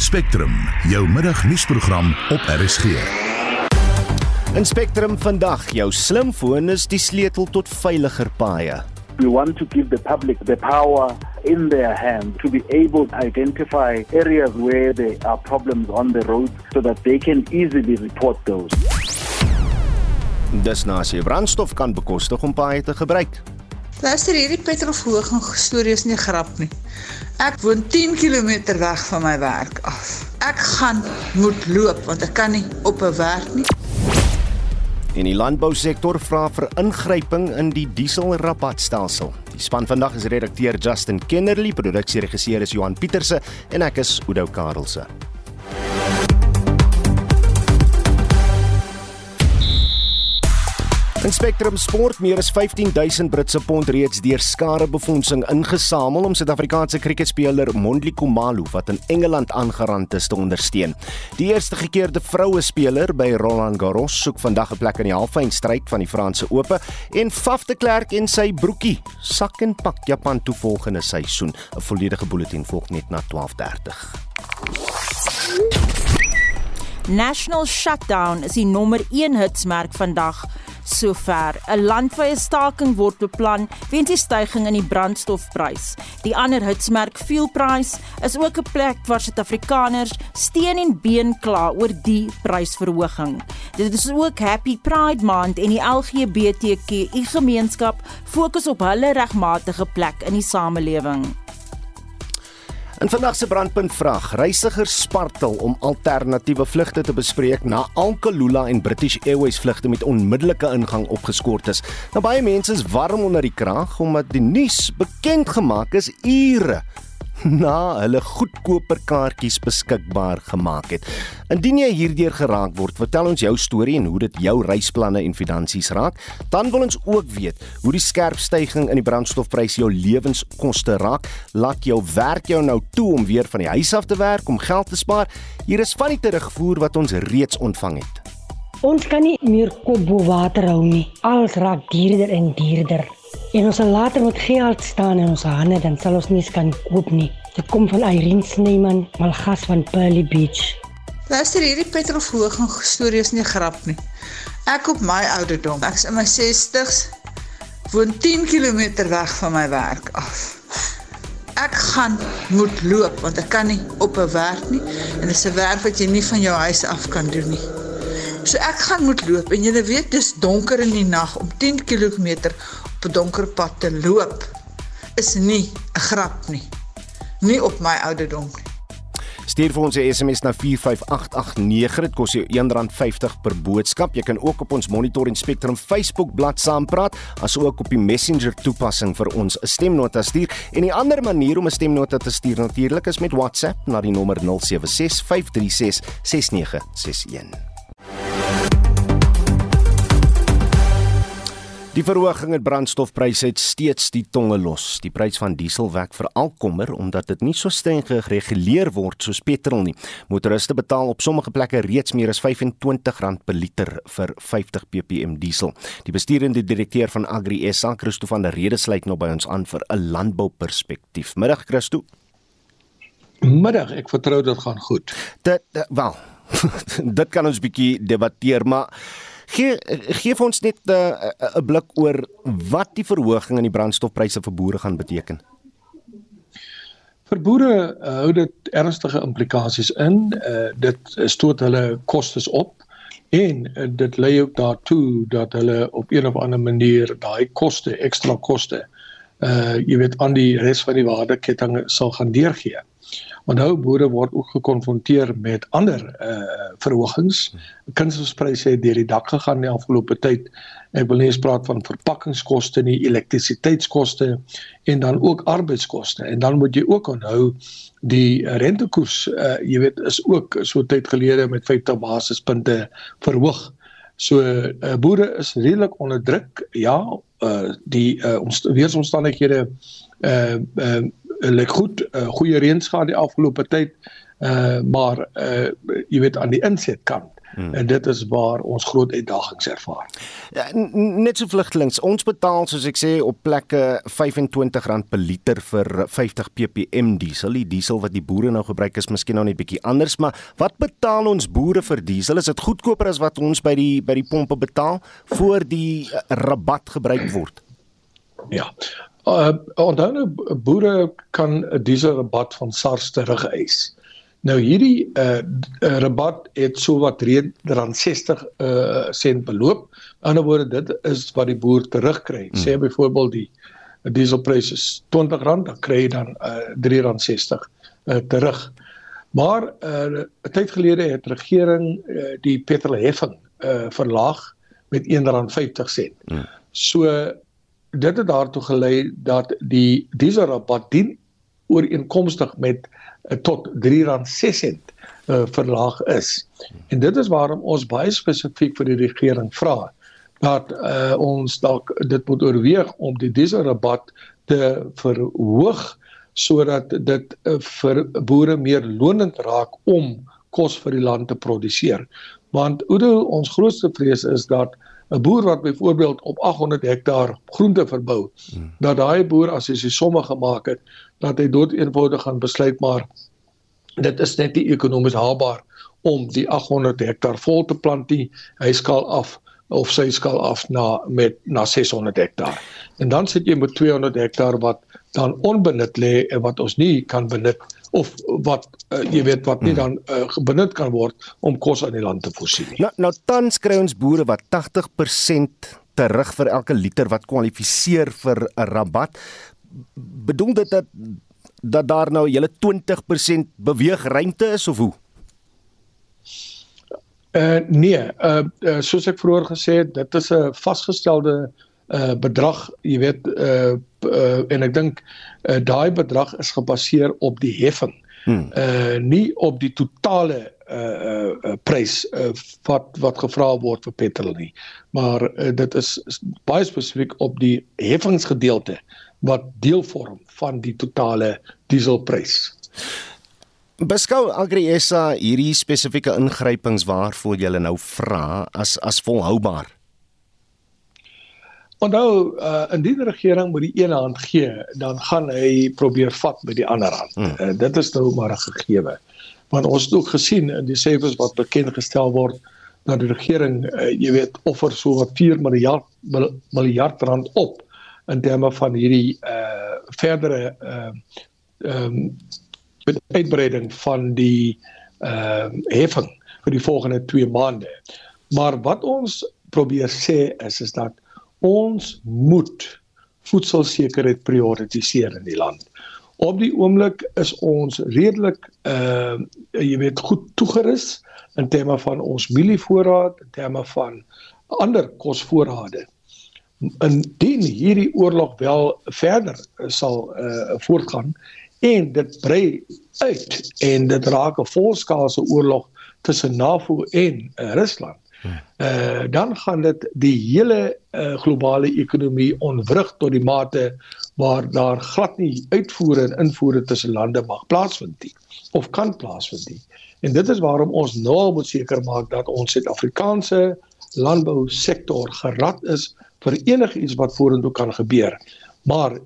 Spectrum, jou middagnuusprogram op RSG. In Spectrum vandag, jou slimfoon is die sleutel tot veiliger paaie. We want to give the public the power in their hands to be able to identify areas where there are problems on the road so that they can easily report those. Dis nou as jy brandstof kan bekostig om paaie te gebruik. Luister hierdie petrolverhoging storie is nie grap nie. Ek woon 10 km weg van my werk af. Ek gaan moet loop want ek kan nie op 'n werk nie. En die landbousektor vra vir ingryping in die dieselrabatstelsel. Die span vandag is redakteur Justin Kennerly, produksieregisseur is Johan Pieterse en ek is Udo Karelse. In Spectrum Sport meer as 15000 Britse pond reeds deur skadebefondsing ingesamel om Suid-Afrikaanse kriketspeler Mondli Khumalo wat in Engeland aangerand is te ondersteun. Die eerste gekeerde vroue speler by Roland Garros soek vandag 'n plek in die halffinale van die Franse Ope en Faf de Klerk en sy broekie sak en pak Japan toe volgende seisoen. 'n Volledige bulletin volg net na 12:30. National Shutdown is die nommer 1 hitsmerk vandag sover. 'n Landwyse staking word beplan weens die stygings in die brandstofprys. Die ander hitsmerk Fuel Price is ook 'n plek waar Suid-Afrikaners steen en been kla oor die prysverhoging. Dit is ook Happy Pride Maand en die LGBTQI gemeenskap fokus op hulle regmatige plek in die samelewing. In vandag se brandpunt vraag, reisigers spartel om alternatiewe vlugte te bespreek na Alkalula en British Airways vlugte met onmiddellike ingang opgeskort is. Nou baie mense is warm onder die kraag omdat die nuus bekend gemaak is ure na hulle goedkoper kaartjies beskikbaar gemaak het. Indien jy hierdeur geraak word, vertel ons jou storie en hoe dit jou reisplanne en finansies raak. Dan wil ons ook weet hoe die skerp stygings in die brandstofpryse jou lewenskoste raak. Laat jou werk jou nou toe om weer van die huis af te werk om geld te spaar. Hier is van die terugvoer wat ons reeds ontvang het. Ons kan nie meer kop bo water hou nie. Alles raak duurder en duurder. En ons sal later met geld staan in ons hande dan sal ons nie kan koop nie. Dit kom van Irene Snyman, malgas van Pearly Beach. Luister hierdie petrolverhoging storie is nie grap nie. Ek op my ouderdom, ek's in my 60s, woon 10 km weg van my werk af. Ek gaan moet loop want ek kan nie op 'n werk nie en dit is 'n werk wat jy nie van jou huis af kan doen nie. So ek gaan moet loop en jy weet dis donker in die nag om 10 km donker pad te loop is nie 'n grap nie. Nie op my ouderdom nie. Stuur vir ons 'n SMS na 45889. Dit kos jou R1.50 per boodskap. Jy kan ook op ons Monitor en Spectrum Facebook bladsy saampraat, asook op die Messenger toepassing vir ons 'n stemnota stuur. En die ander manier om 'n stemnota te stuur natuurlik is met WhatsApp na die nommer 076 Die verhoging in brandstofpryse het steeds die tonge los. Die prys van diesel wek veral kommer omdat dit nie so streng gereguleer word soos petrol nie. Motoriste betaal op sommige plekke reeds meer as R25 per liter vir 50 ppm diesel. Die besturende direkteur van Agri SA, Christo van der Rede, sluit nou by ons aan vir 'n landbouperspektief. Middag Christo. Middag, ek vertrou dit gaan goed. Dit wel. dit kan ons bietjie debatteer, maar Gee gee vir ons net 'n uh, 'n uh, blik oor wat die verhoging in die brandstofpryse vir boere gaan beteken. Vir boere uh, hou dit ernstige implikasies in. Uh, dit stoot hulle kostes op en uh, dit lei ook daartoe dat hulle op een of ander manier daai koste, ekstra koste, uh jy weet aan die res van die waardeketting sal gaan deurgee. Onthou boere word ook gekonfronteer met ander uh verhogings. Kunsmispryse het deur die dak gegaan die afgelope tyd. Ek wil nie eens praat van verpakkingskoste nie, elektrisiteitskoste en dan ook arbeidskoste. En dan moet jy ook onthou die rentekoers uh jy weet is ook so tyd gelede met 50 basispunte verhoog. So uh, boere is redelik onder druk. Ja, uh die uh, ons weeromstandighede uh uh lyk goed, uh, goeie reëns gehad die afgelope tyd. Uh maar uh jy weet aan die insetkant hmm. en dit is waar ons groot uitdagings ervaar. Ja, net so vlugtelings, ons betaal soos ek sê op plekke R25 per liter vir 50 ppm diesel. Die diesel wat die boere nou gebruik is miskien nou net bietjie anders, maar wat betaal ons boere vir diesel? Is dit goedkoper as wat ons by die by die pompe betaal voor die rabat gebruik word? Ja. Uh onthou nou boere kan 'n dieselrabat van SARS terug eis. Nou hierdie uh, rabat het so wat rand 60 uh sent beloop. In ander woorde dit is wat die boer terugkry. Hmm. Sê byvoorbeeld die dieselprys is R20, dan kry hy dan uh R3.60 uh terug. Maar uh 'n tyd gelede het regering uh, die petrolheffing uh verlaag met R1.50. Hmm. So dit het daartoe gelei dat die dieselrabat dien ooreenkomstig met uh, tot R3.06 uh, eh, verlaag is. En dit is waarom ons baie spesifiek vir die regering vra dat uh, ons dalk dit moet oorweeg om die dieselrabat te verhoog sodat dit uh, vir boere meer lonend raak om kos vir die land te produseer. Want Oudo ons grootste vrees is dat 'n boer wat byvoorbeeld op 800 hektaar groente verbou, hmm. dat daai boer as hy sy somme gemaak het, dat hy dood eenvoudig gaan besluit maar dit is net nie ekonomies haalbaar om die 800 hektaar vol te plant nie. Hy skaal af of sy skaal af na met na 600 hektaar. En dan sit jy met 200 hektaar wat dan onbenut lê en wat ons nie kan benut of wat uh, jy weet wat nie hmm. dan uh, benut kan word om kos aan die land te voorsien nie. Nou nou tans kry ons boere wat 80% terug vir elke liter wat kwalifiseer vir 'n rabat. Bedoel dit dat dat daar nou julle 20% beweegruimte is of hoe? Uh nee, uh, uh soos ek vroeër gesê het, dit is 'n vasgestelde uh bedrag, jy weet uh, uh en ek dink uh, daai bedrag is gebaseer op die heffing. Hmm. Uh nie op die totale uh uh prys uh, wat wat gevra word vir petrol nie. Maar uh, dit is, is baie spesifiek op die heffingsgedeelte wat deel vorm van die totale dieselprys. Beskou Agriesa hierdie spesifieke ingrypings waarvoor jy nou vra as as volhoubaar. Onthou, uh, indien die regering met die een hand gee, dan gaan hy probeer vat met die ander hand. Hmm. Uh, dit is nou maar 'n gegewe. Want ons het ook gesien in die syfers wat bekend gestel word dat die regering, uh, jy weet, offer so wat 4 miljard miljard rand op in terme van hierdie uh verdere uh ehm um, uitbreiding van die ehm uh, heffing vir die volgende 2 maande. Maar wat ons probeer sê is is dat ons moet voedselsekerheid prioritiseer in die land. Op die oomblik is ons redelik uh jy weet goed toegerus in terme van ons mielievoorraad, in terme van ander kosvoorrade. Indien hierdie oorlog wel verder sal uh voortgaan en dit brei uit en dit raak 'n volskaalse oorlog tussen NAVO en uh, Rusland uh, dan gaan dit die hele uh, globale ekonomie onwrig tot die mate waar daar glad nie uitvoere en invoere tussen lande mag plaasvind nie of kan plaasvind nie. En dit is waarom ons nou moet seker maak dat ons Suid-Afrikaanse landbou sektor gerad is vir enigiets wat vorentoe kan gebeur. Maar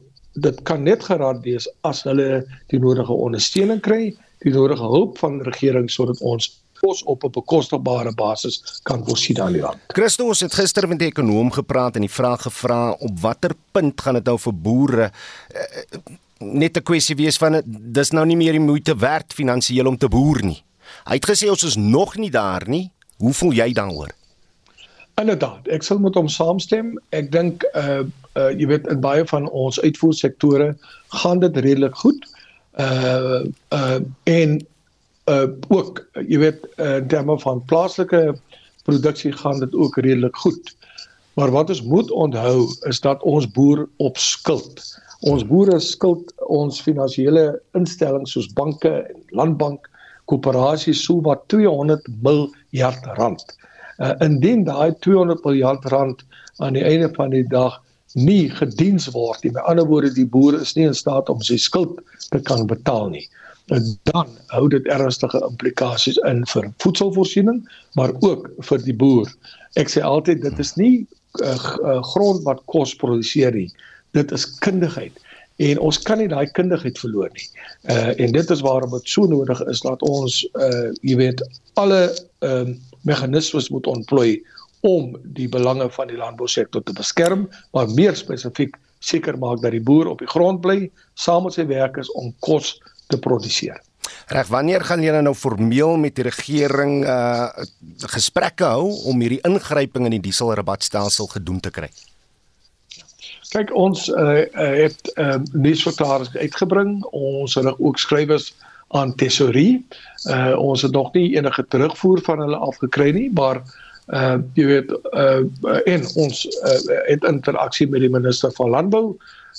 dit kan net gerad wees as hulle die nodige ondersteuning kry, die nodige hulp van regering sodat ons kos op 'n bekostigbare basis kan voorsien aan die land. Christo, ons het gister met 'n ekonom gepraat en die vraag gevra op watter punt gaan dit nou vir boere uh, net 'n kwessie wees van dis nou nie meer die moeite werd finansiëel om te boer nie. Hy het gesê ons is nog nie daar nie. Hoe voel jy daaroor? Inderdaad, ek sal met hom saamstem. Ek dink uh uh jy weet in baie van ons uitvoersektore gaan dit redelik goed. Uh uh en uh ook jy weet uh, in terme van plaaslike produksie gaan dit ook redelik goed. Maar wat ons moet onthou is dat ons boer op skuld. Ons boere skuld ons finansiële instellings soos banke en landbank koöperasies so wat 200 miljard rand. Uh indien daai 200 miljard rand aan die einde van die dag nie gediens word nie. Met ander woorde, die boer is nie in staat om sy skuld te kan betaal nie dan hou dit ernstige implikasies in vir voedselvoorsiening, maar ook vir die boer. Ek sê altyd dit is nie uh, grond wat kos produseer nie. Dit is kundigheid en ons kan nie daai kundigheid verloor nie. Uh en dit is waarom dit so nodig is dat ons uh jy weet alle ehm uh, meganismes moet ontplooi om die belange van die landbousektor te beskerm, maar meer spesifiek seker maak dat die boer op die grond bly saam met sy werkers om kos te produseer. Reg, wanneer gaan julle nou formeel met die regering uh gesprekke hou om hierdie ingryping in die dieselrabatstelsel gedoen te kry? Kyk, ons uh, uh het uh nuusverklaringe uitgebring. Ons het ook skrywers aan tesorie. Uh ons het nog nie enige terugvoer van hulle afgekry nie, maar uh jy weet uh en ons uh, het interaksie met die minister van landbou.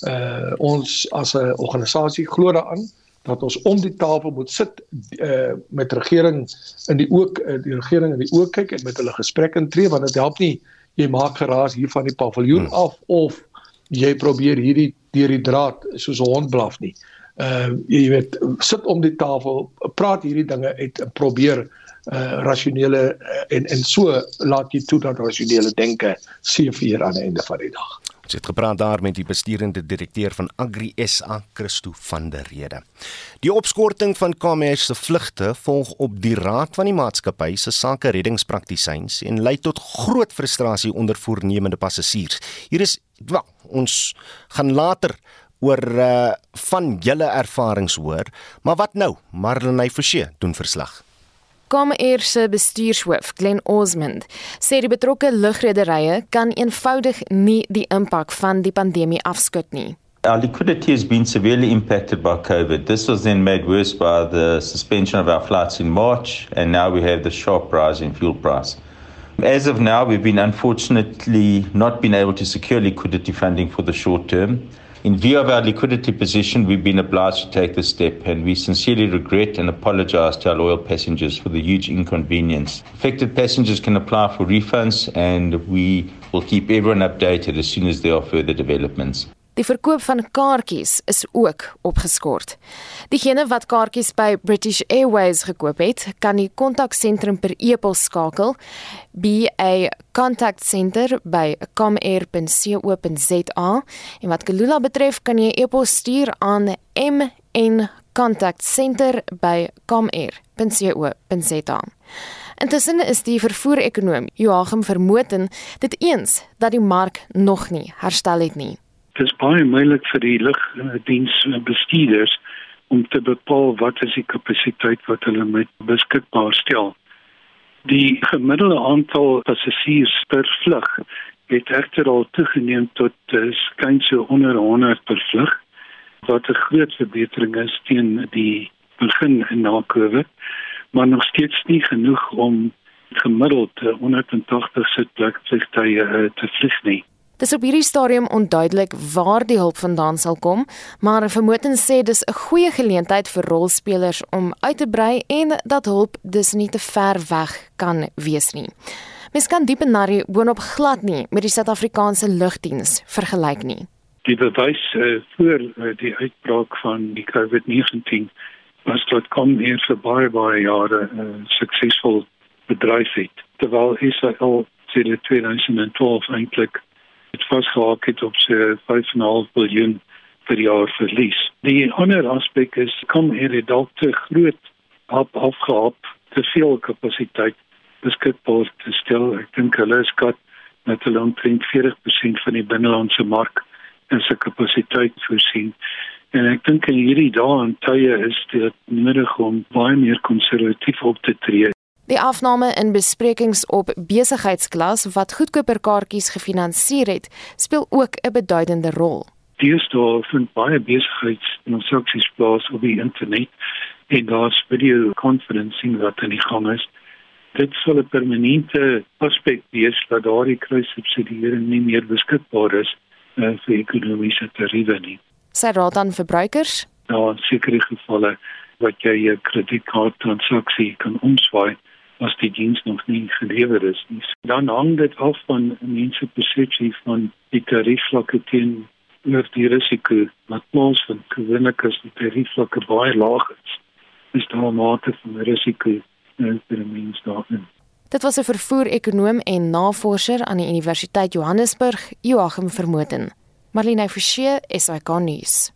Uh ons as 'n organisasie glo daaraan dat ons om die tafel moet sit uh met regering in die ook uh, die regering in die oog kyk en met hulle gesprek intree want dit help nie jy maak geraas hier van die paviljoen hmm. af of jy probeer hierdie deur die draad soos 'n hond blaf nie. Uh jy weet sit om die tafel praat hierdie dinge uit en probeer uh rasionele uh, en en so laat jy toe dat rasionele denke seëvier aan die einde van die dag. Ons het gepraat daar met die besturende direkteur van Agri SA, Christo van der Rede. Die opskorting van Commerce se vlugte volg op die raad van die maatskappy se sake reddingspraktisyns en lei tot groot frustrasie onder voornemende passasiers. Hier is wel, ons gaan later oor uh, van julle ervarings hoor, maar wat nou? Marlenae Forsie doen verslag. Comair se bestuurshoof, Glen Osmond, sê die betrokke lugrederye kan eenvoudig nie die impak van die pandemie afskud nie. Our liquidity has been severely impacted by COVID. This was then made worse by the suspension of our flights in March, and now we have the sharp rise in fuel price. As of now, we've been unfortunately not been able to secure liquidity funding for the short term. In view of our liquidity position, we've been obliged to take this step, and we sincerely regret and apologize to our loyal passengers for the huge inconvenience. Affected passengers can apply for refunds, and we will keep everyone updated as soon as there are further developments. Die verkoop van kaartjies is ook opgeskort. Diegene wat kaartjies by British Airways gekoop het, kan die kontaksentrum per e-pos skakel by 'n contact center by comair.co.za en wat Kalula betref, kan jy e-pos stuur aan mn contact center by comair.co.za. Intussen is die vervoer-ekonoom Joachim Vermoten dit eens dat die mark nog nie herstel het nie dis baie moeilik vir die lugdiensbestuurders om te bepaal wat is die kapasiteit wat hulle met beskikbaar stel. Die gemiddelde aantal passasiers per vlug het egter al toegeneem tot uh, skuins so onder 100 per vlug wat 'n groot verbetering is teen die begin na Covid, maar nog steeds nie genoeg om gemiddeld 180 sitplek vliegtye uh, te vlieg nie. Dis op hierdie stadium onduidelik waar die hulp vandaan sal kom, maar vermoedens sê dis 'n goeie geleentheid vir rolspelers om uit te brei en dat hulp dus nie te ver weg kan wees nie. Mens kan diep na die boonop glad nie met die Suid-Afrikaanse lugdiens vergelyk nie. Die bewys uh, voor uh, die uitbraak van die COVID-19 was dat kom hier vir baie baie jare uh, suksesvol bedryf het. Terwyl Israel sedert 2012 eintlik het vasgehaak het op sy 5,5 miljard per jaar verlies. Die ander aspek is kom hier dalk te groot op afgehaap te veel kapasiteit beskikbaar te stel. Ek dink hulle is kat met 'n omtrent 40% van die binnelandse mark en sy kapasiteit voorsien. En ek dink in hierdie dae en tye is dit nodig om baie meer konservatief op te tree Die afname in besprekings op besigheidsklas wat goedkoper kaartjies gefinansier het, speel ook 'n beduidende rol. Deesdae vind baie besigheidstransaksies plaas op die internet en daar's video conferencing wat aan die gang is. Dit sal 'n permanente aspek wees dat daardie kruissubsidiering nie meer beskikbaar is uh, vir ekonomiese tariewe nie. Sy raad aan verbruikers? Nou, in sekere gevalle wat jy 'n kredietkaart transaksie kan omswaai as die diens nog nie gelewer is nie. Dan hang dit af van mense persepsie van die tariefvlakke teen oor die risiko wat ons van gewoonlik as die tariefvlakke baie laag is. is daar 'n mate van risiko vir die mens daarin. Dit was 'n vervoer-ekonoom en navorser aan die Universiteit Johannesburg, Joachim Vermoten. Marlene Forsie, SAK nuus.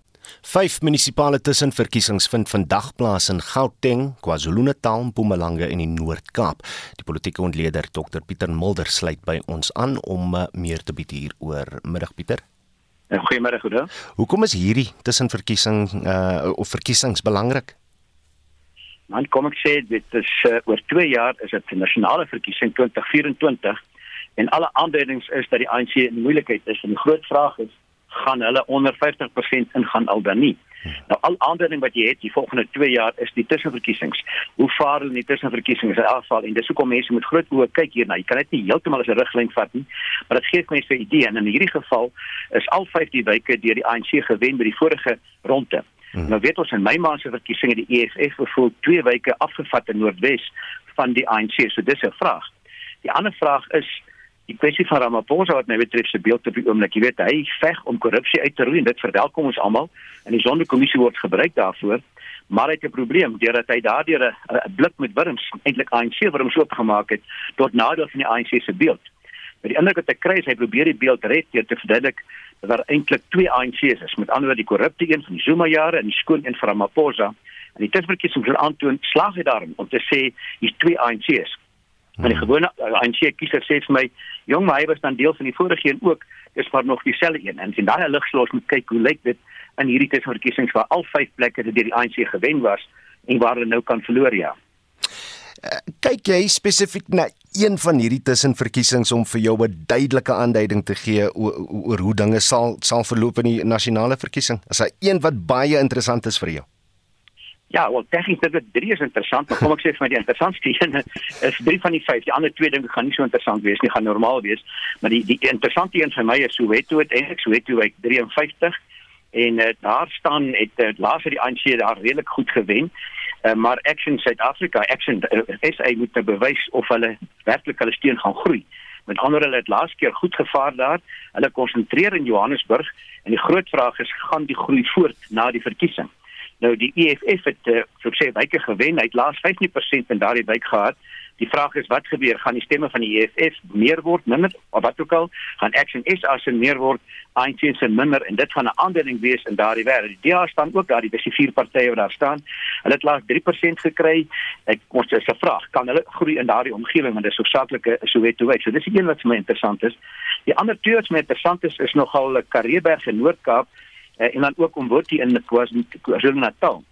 Vyf munisipale tussenverkiesings vind vandag plaas in Gauteng, KwaZulu-Natal, Mpumalanga en die Noord-Kaap. Die politieke ontleder Dr Pieter Mulder sluit by ons aan om uh, meer te bied hieroor. Middag Pieter. Goeiemôre, goeie. Hoekom is hierdie tussenverkiesing uh of verkiesings belangrik? Man kom ek sê dit is uh, oor 2 jaar is dit 'n nasionale verkiesing 2024 en alle aanduidings is dat die ANC in moeilikheid is en die groot vraag is gaan hulle onder 50% ingaan al dan nie. Nou al aanduiding wat jy het die volgende 2 jaar is die tussenverkiesings. Hoe vaar hulle in die tussenverkiesings in afval en dis hoekom mense moet groot oë kyk hierna. Jy kan dit nie heeltemal as 'n riglyn vat nie, maar dit gee mense 'n idee en in hierdie geval is al 15 wyke deur die ANC gewen by die vorige ronde. Hmm. Nou weet ons in Mei maand se verkiesings die EFF bevoel twee wyke afgevat in Noordwes van die ANC. So dis 'n vraag. Die ander vraag is die kwessie van Ramaphosa wat my betref se beeld op die oomblik. Jy weet hy veg om korrupsie uit te roei en dit verwelkom ons almal en die sondekommissie word gebruik daarvoor. Maar hy het 'n probleem deurdat hy daardeur 'n blik met wurms eintlik ANC wurms oopgemaak het tot nadeel van die ANC se beeld. Maar die ander wat ek kry is hy probeer die beeld red deur te verduidelik dat daar eintlik twee ANC's is. Met ander woorde die korrupte een van die Zuma jare en die skoon een van Ramaphosa. En die tussenverkiesing wil aantoon slaag hy daarin om te sê hier's twee ANC's. Hmm. Maar die gewone ANC kiezer sê vir my, jong, maar hy was dan deel van die vorige een ook, dis maar nog dieselfde een. En sien daai ligsloos moet kyk hoe lyk dit in hierdie tussenverkiesings waar al vyf plekke deur die ANC gewen was en waar hulle nou kan verloor ja. Uh, kyk jy spesifiek na een van hierdie tussenverkiesings om vir jou 'n duidelike aanduiding te gee oor, oor hoe dinge sal sal verloop in die nasionale verkiesing? Is daar een wat baie interessant is vir jou? Ja, wel tegnies dit drie is interessant, maar kom ek sê vir my die interessantste een is drie van die vyf. Die ander twee dinge gaan nie so interessant wees nie, gaan normaal wees, maar die die interessante een vir my is Soweto uiteindelik Soweto by 53 en uh, daar staan het uh, laaste die ANC daar redelik goed gewen. Uh, maar Action South Africa, Action uh, SA moet nou bewys of hulle werklik hulle steun gaan groei. Met ander hulle het laas keer goed gevaar daar. Hulle konsentreer in Johannesburg en die groot vraag is gaan die groei voort na die verkiesing. Nou die EFF het uh, so sê wyke gewen. Hy het laas 15% in daardie wyk gehad. Die vraag is wat gebeur? Gaan die stemme van die EFF meer word, minder of wat ook al? Gaan Action SA se meer word, ANC se minder en dit gaan 'n aandeling wees in daardie wêreld. Die DA staan ook daar, die dis vier partye wat daar staan. Hulle het laas 3% gekry. Ek kom sê 'n vraag, kan hulle groei in daardie omgewing want dit is hoofsaaklike Soweto wyk. So dis die een wat vir my interessant is. Die ander twee wat my interessant is is nogal Karreeberg en Noord-Kaap uh, en dan ook om hier in KwaZulu-Natal.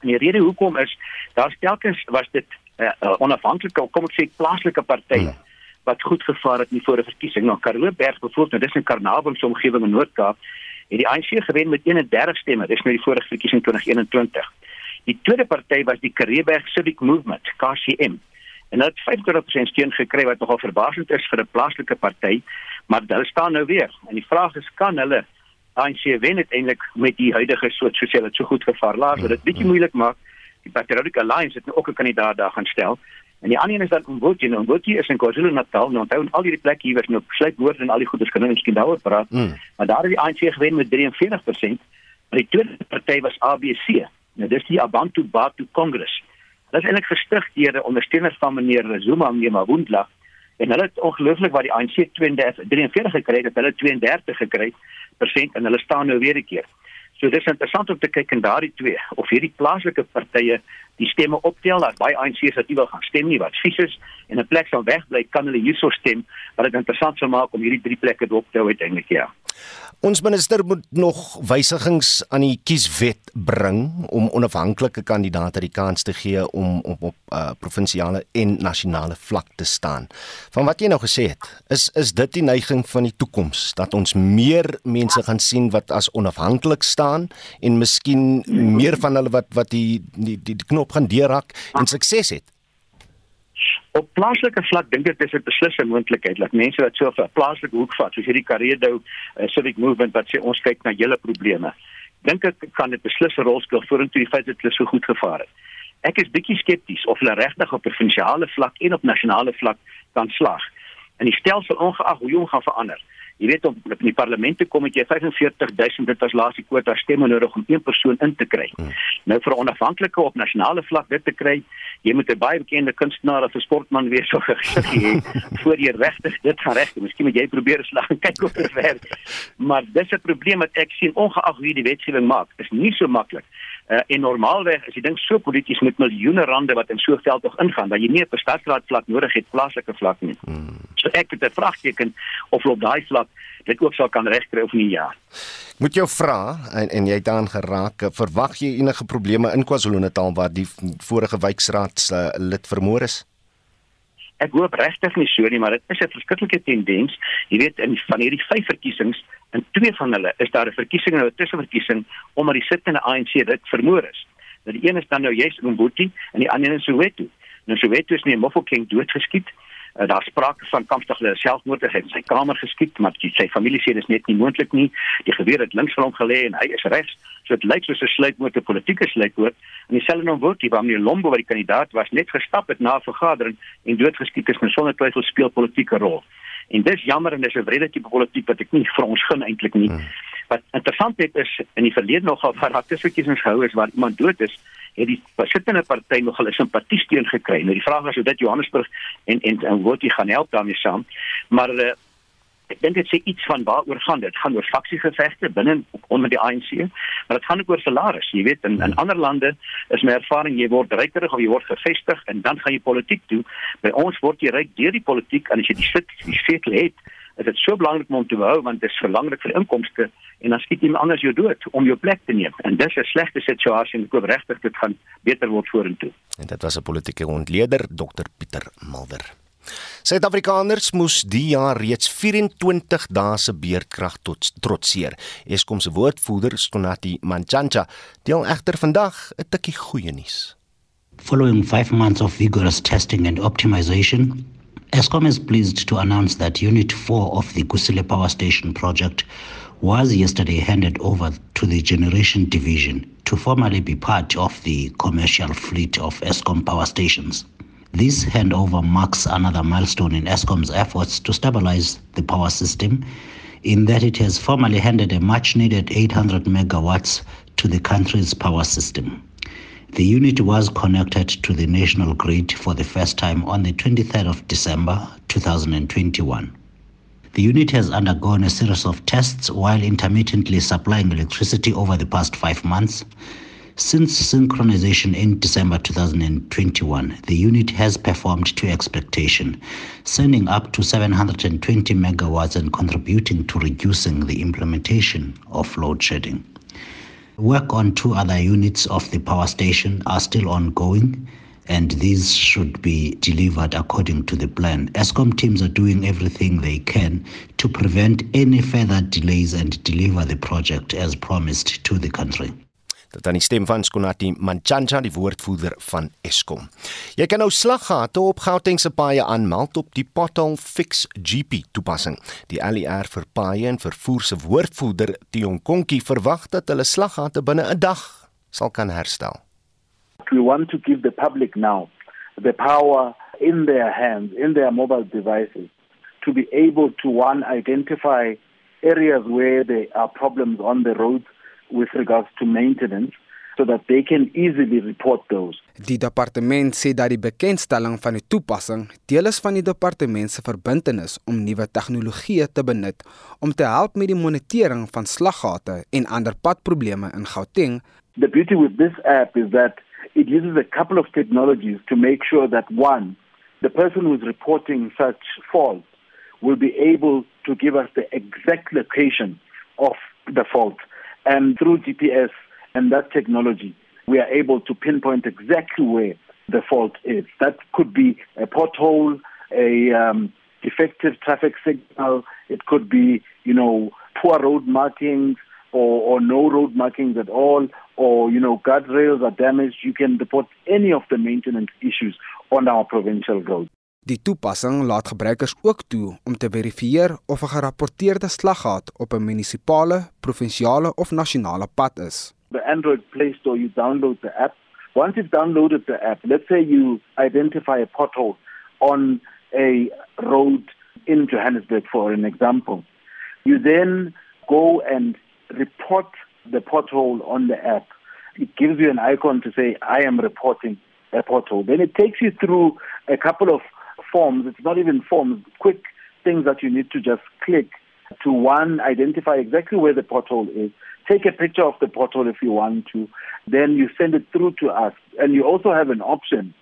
En die rede hoekom is daar telkens was dit 'n uh, uh, onafhanklike kom ek sê plaaslike partye hmm. wat goed gevaar het in die vorige verkiesing. Nou Karooberg byvoorbeeld, nou dis 'n Karnavals omgewing in Noord-Kaap, het die ANC gewen met 31 stemme. Dis nou die vorige verkiesing 2021. Die tweede party was die Karooberg Civic Movement, KCM. En hulle het 50% steun gekry wat nogal verbasend is vir 'n plaaslike party, maar hulle staan nou weer. En die vraag is kan hulle ANC wen uiteindelik met die huidige soort soos hulle so goed gevaar laat wat dit bietjie mm. moeilik maak. Die Patriotic Alliance het nou ook 'n kandidaat daar gaan stel. En die ander een is dan Mboti, nou Mboti is in KwaZulu-Natal, nou onthou al hierdie plekke hier was nou besluit woord en al die goedes kan nou miskien daaroor praat. Mm. Maar daar het die ANC gewen met 43%, maar die tweede party was ABC. Nou dis die Abantu Batu Congress. Dit is eintlik gestig deur 'n ondersteuner van meneer Zuma, meneer Mabundla. En hulle het ongelooflik wat die ANC 32 43 gekry het, hulle 32 gekry persent en hulle staan nou weer 'n keer. So dis interessant om te kyk in daardie twee of hierdie plaaslike partye die stemme optel dat baie ANC's wat nie wil gaan stem nie wat vies is en 'n plek sal wegbly kan hulle hierso stem wat dit interessant sou maak om hierdie drie plekke op te hou uiteindelik ja. Ons minister moet nog wysigings aan die kieswet bring om onafhanklike kandidaate die kans te gee om op op uh, provinsiale en nasionale vlak te staan. Van wat jy nou gesê het, is is dit die neiging van die toekoms dat ons meer mense gaan sien wat as onafhanklik staan en miskien meer van hulle wat wat die die die, die knop gaan deurhak en sukses het. Op plaaslike vlak dink ek dis 'n beslisse moontlikheid dat mense wat so 'n plaaslike hoek vat, soos hierdie Karedo uh, civic movement wat sê ons kyk na julle probleme. Dink ek kan dit beslisse rol speel vorentoe die feit dat hulle so goed gevaar het. Ek is bietjie skepties of hulle regtig op provinsiale vlak en op nasionale vlak kan slaag. En die stelsel ongeag hoe jong gaan verander. Jy weet om in die parlement te kom het jy 45000 dit was laaste kwota stemme nodig om een persoon in te kry. Hmm. Nou vir 'n onafhanklike op nasionale vlak dit te kry, jy moet 'n baie bekende kunstenaar of 'n sportman wees of gesig hê voor jy regtig dit gaan reg. Miskien moet jy probeer slag en kyk of dit werk. Maar dis 'n probleem wat ek sien ongeag hoe jy die wetgewing maak. Is nie so maklik. Uh, en normaalweg as jy dink so polities met miljoene rande wat in so veld tog ingaan, dat jy nie 'n stadsraad vlak nodig het plaaslike vlak nie. Hmm. So ek het 'n vraagteken of op daai vlak dit ook sal kan regkry of nie ja. Moet jou vra en en jy het daan geraak, verwag jy enige probleme in KwaZulu-Natal waar die vorige wijkraad se uh, lid vermoor is? Ek hoop regtig nie so nie, maar dit is 'n verskriklike tendens. Jy weet in van hierdie vyf verkiesings, in twee van hulle is daar 'n verkiesing en 'n tussenverkiesing omdat die sittende ANC dit vermoor is. Nou die een is dan nou juist Mboti en die ander is Soweto. Nou Soweto is nie Mofokeng doodgeskiet uh, daar sprake van kampstige selfmoord het in sy kamer geskiet maar die, sy familie sê dit is net nie moontlik nie. Die geweer het links van hom gelê en hy is regs. So dit lyk soos 'n sluitmoord 'n politieke sluitmoord. En dieselfde nou word die waar meneer Lombo wat die kandidaat was net gestap het na 'n vergadering en doodgeskiet is en sonder twyfel speel politieke rol. En dis jammer en dis 'n wrede tipe politiek wat ek nie vir ons gun eintlik nie. Hmm. wat interessant het is in die verlede nogal van raadskiesverkiesings gehou is waar iemand dood is het die sittende party nogal 'n simpatie steun gekry. Nou die vraag is of dit Johannesburg en en en jy gaan help daarmee saam. Maar uh, ek dink dit sê iets van waaroor gaan dit? Gaan oor faksiegevegte binne onder die ANC, maar dit gaan ook oor salaris. Jy weet in in ander lande is my ervaring jy word ryker of jy word gevestig en dan gaan jy politiek doen. By ons word jy ryk deur die politiek en as jy die sit die setel het, is dit so belangrik om te hou want dit is belangrik vir inkomste en dan skiet iemand anders jou dood om jou plek te neem. En dis 'n slegte situasie en ek hoop regtig dit gaan beter word vorentoe. En dit was 'n politieke ontleder Dr Pieter Mulder. Suid-Afrikaners moes die jaar reeds 24 dae se beerdkrag tot trotseer. Eskom se woordvoerder Skonati Manchanja deel egter vandag 'n tikkie goeie nuus. Following 5 months of vigorous testing and optimization, Eskom is pleased to announce that Unit 4 of the Kusile Power Station project was yesterday handed over to the Generation Division to formally be part of the commercial fleet of ESCOM power stations. This handover marks another milestone in ESCOM's efforts to stabilize the power system in that it has formally handed a much needed 800 megawatts to the country's power system. The unit was connected to the national grid for the first time on the 23rd of December 2021. The unit has undergone a series of tests while intermittently supplying electricity over the past five months. Since synchronization in December 2021, the unit has performed to expectation, sending up to 720 megawatts and contributing to reducing the implementation of load shedding. Work on two other units of the power station are still ongoing and these should be delivered according to the plan. ESCOM teams are doing everything they can to prevent any further delays and deliver the project as promised to the country. Dit dan die stem van Skonati Manchanja die woordvoerder van Eskom. Jy kan nou slaggate op Gauteng se paaie aanmeld op die Pothole Fix GP toepassing. Die ALR vir paaie en vervoer se woordvoerder Tiong Konkie verwag dat hulle slaggate binne 'n dag sal kan herstel. We want to give the public now the power in their hands, in their mobile devices to be able to one identify areas where there are problems on the roads with regards to maintenance so that they can easily report those. Die departement sê dat die bekendstelling van die toepassing deel is van die departement se verbintenis om nuwe tegnologieë te benut om te help met die monitering van slaggate en ander padprobleme in Gauteng. The beauty with this app is that it uses a couple of technologies to make sure that one the person who is reporting such faults will be able to give us the exact location of the fault And through GPS and that technology, we are able to pinpoint exactly where the fault is. That could be a pothole, a um, defective traffic signal. It could be, you know, poor road markings or, or no road markings at all, or, you know, guardrails are damaged. You can report any of the maintenance issues on our provincial roads. Die toepassing laat gebruikers ook toe om te verifieer of 'n gerapporteerde slaggat op 'n munisipale, provinsiale of nasionale pad is. The Android Play Store you download the app. Once you've downloaded the app, let's say you identify a pothole on a road in Johannesburg for an example. You then go and report the pothole on the app. It gives you an icon to say, I am reporting a pothole. Then it takes you through a couple of forms. It's not even forms, quick things that you need to just click to one, identify exactly where the pothole is. Take a picture of the pothole if you want to. Then you send it through to us. And you also have an option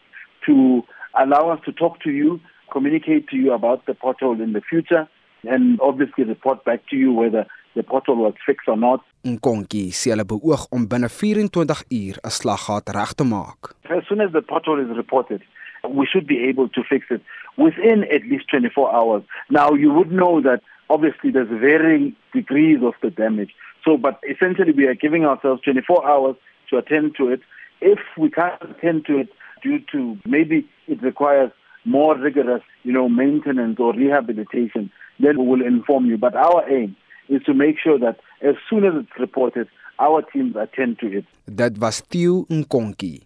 to allow us to talk to you, communicate to you about the pothole in the future, and obviously report back to you whether the pothole was fixed or not. Nkonki sê hulle beoog om binne 24 uur 'n slaggat reg te maak. As soon as the pothole is reported, we should be able to fix it within at least 24 hours. Now, you would know that obviously there's varying degrees of the damage. So, but essentially, we are giving ourselves 24 hours to attend to it. If we can't attend to it due to maybe it requires more rigorous, you know, maintenance or rehabilitation, then we will inform you. But our aim is to make sure that as soon as it's reported, our teams attend to it. Dit was Theo Nkonki,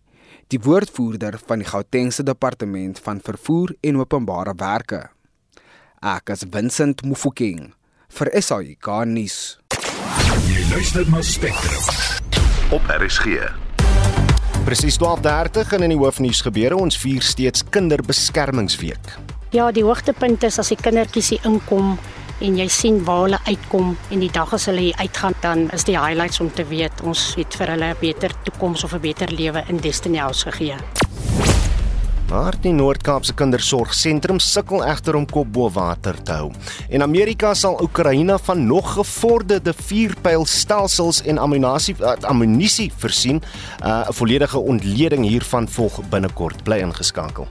die woordvoerder van die Gautengse Departement van Vervoer en Openbare Werke. Ek is Vincent Mufokeng vir SAIK nuus. Jy luister na Spectrum op RSG. Presies 12:30 en in die hoofnuus gebeure ons vier steeds kinderbeskermingsweek. Ja, die hoogtepunt is as die kindertjies hier inkom en jy sien waar hulle uitkom en die dag as hulle hier uitgaan dan is die highlights om te weet ons het vir hulle 'n beter toekoms of 'n beter lewe in Destiny House gegee. Maar die Noord-Kaapse Kindersorgsentrum sukkel egter om kop bo water te hou. En Amerika sal Oekraïne van nog gevorderde vuurpylstelsels en ammunisie uh, ammunisie voorsien. 'n uh, Volledige ontleding hiervan volg binnekort. Bly ingeskakel.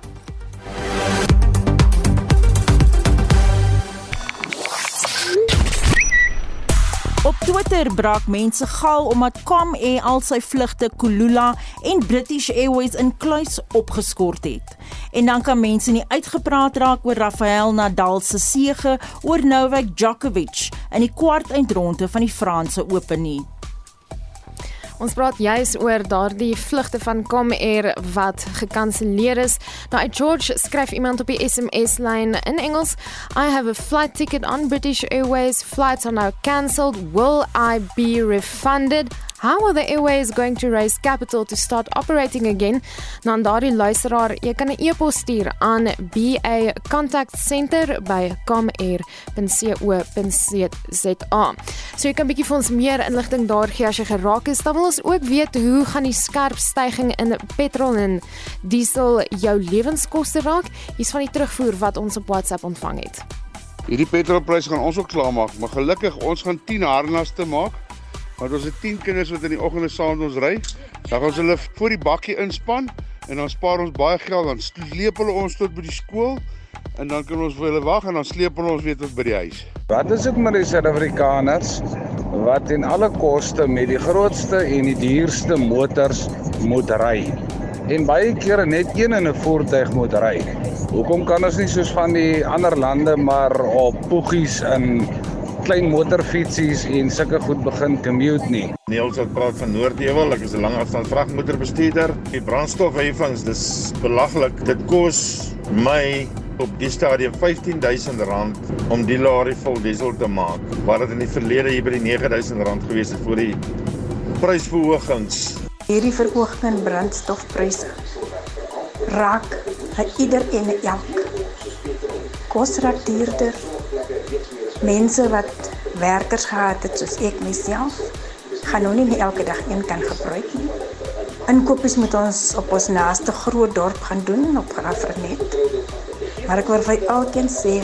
Op Twitter braak mense gal omdat Comair al sy vlugte Kulula en British Airways in kluis opgeskort het. En dan kan mense nie uitgepraat raak oor Rafael Nadal se sege oor Novak Djokovic in die kwart eindronde van die Franse Ope nie. Ons praat juis oor daardie vlugte van Comair wat gekanselleer is. Nou uit George skryf iemand op die SMS lyn in Engels: I have a flight ticket on British Airways. Flights are now cancelled. Will I be refunded? How are the airways going to raise capital to start operating again? Nou daardie luisteraar, jy kan 'n e-pos stuur aan BA Contact Center by comair.co.za. So jy kan bietjie vir ons meer inligting daar gee as jy geraak is. Dan wil ons ook weet hoe gaan die skerp stygings in petrol en diesel jou lewenskoste raak? Hier's van die terugvoer wat ons op WhatsApp ontvang het. Hierdie petrolpryse gaan ons ook klaarmaak, maar gelukkig ons gaan 10 harnaste maak Want ons het 10 kinders wat in die oggende saam met ons ry. Dan gaan ons hulle voor die bakkie inspan en dan spaar ons baie geld. Dan sleep hulle ons tot by die skool en dan kan ons vir hulle wag en dan sleep hulle ons weer tot by die huis. Wat is dit met die Suid-Afrikaners wat in alle koste met die grootste en die duurste motors moet ry? En baie kere net een in 'n voertuig moet ry. Hoekom kan ons nie soos van die ander lande maar op poegies in klein motorfietsies en sulke goed begin commute nie. Niels wat praat van Noordewel, ek is 'n langafstand vragmotorbestuurder. Die brandstofheffings, dis belaglik. Dit kos my op die stadium R15000 om die lorry vol diesel te maak, waar dit in die verlede hier by die R9000 gewees het vir die prysverhogings. Hierdie verhoging brandstofpryse raak ieder en elk. Kos raak duurder mense wat werkers gehad het soos ek myself gaan nou nie elke dag een kan gebruik nie. Inkopies moet ons op ons naaste groot dorp gaan doen op Graafrenet. Maar ek wil vir elkeen sê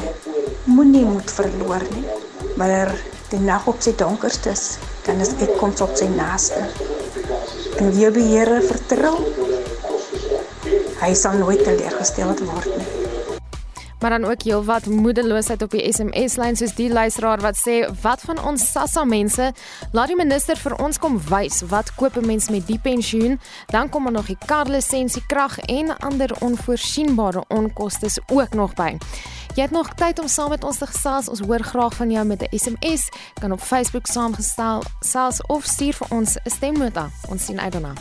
moenie moed verloor nie. Wanneer die nag op sy donkerste is, dan is uitkoms op sy naaste. En wie die Here vertrou, hy sal nooit teleurgestel word nie maar dan ook heelwat moedeloosheid op die SMS-lyn soos die luisteraar wat sê wat van ons SASSA mense laat die minister vir ons kom wys wat koop 'n mens met die pensioen dan kom er nog die karlisensie krag en ander onvoorsienbare onkoste ook nog by Jy het nog tyd om saam met ons te gesels. Ons hoor graag van jou met 'n SMS, kan op Facebook saamgestel, selfs of stuur vir ons 'n stemnota. Ons sien uit daarna.